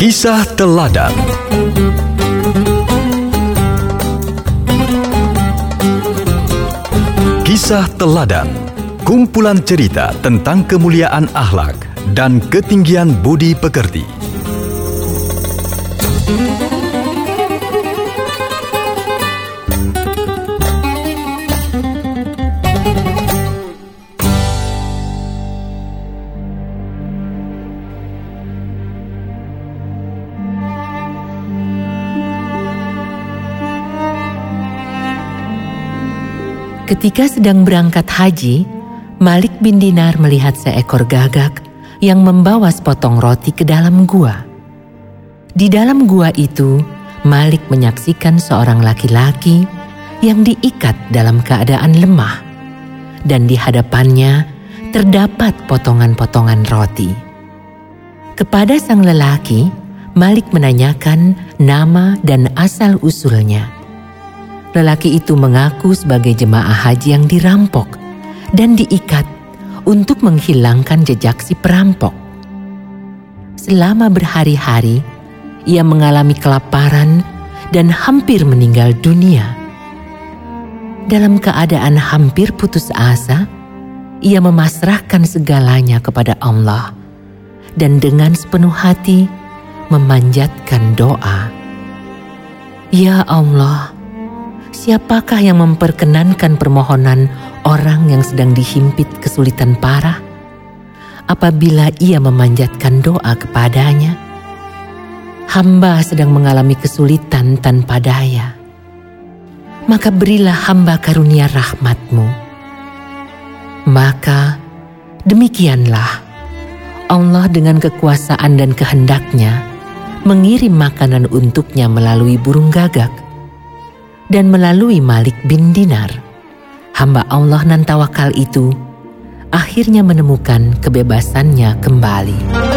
Kisah Teladan Kisah Teladan Kumpulan cerita tentang kemuliaan akhlak dan ketinggian budi pekerti. Ketika sedang berangkat haji, Malik bin Dinar melihat seekor gagak yang membawa sepotong roti ke dalam gua. Di dalam gua itu, Malik menyaksikan seorang laki-laki yang diikat dalam keadaan lemah, dan di hadapannya terdapat potongan-potongan roti. Kepada sang lelaki, Malik menanyakan nama dan asal-usulnya lelaki itu mengaku sebagai jemaah haji yang dirampok dan diikat untuk menghilangkan jejak si perampok. Selama berhari-hari, ia mengalami kelaparan dan hampir meninggal dunia. Dalam keadaan hampir putus asa, ia memasrahkan segalanya kepada Allah dan dengan sepenuh hati memanjatkan doa. Ya Allah, siapakah yang memperkenankan permohonan orang yang sedang dihimpit kesulitan parah? Apabila ia memanjatkan doa kepadanya, hamba sedang mengalami kesulitan tanpa daya. Maka berilah hamba karunia rahmatmu. Maka demikianlah Allah dengan kekuasaan dan kehendaknya mengirim makanan untuknya melalui burung gagak dan melalui Malik bin Dinar, hamba Allah nan tawakal itu akhirnya menemukan kebebasannya kembali.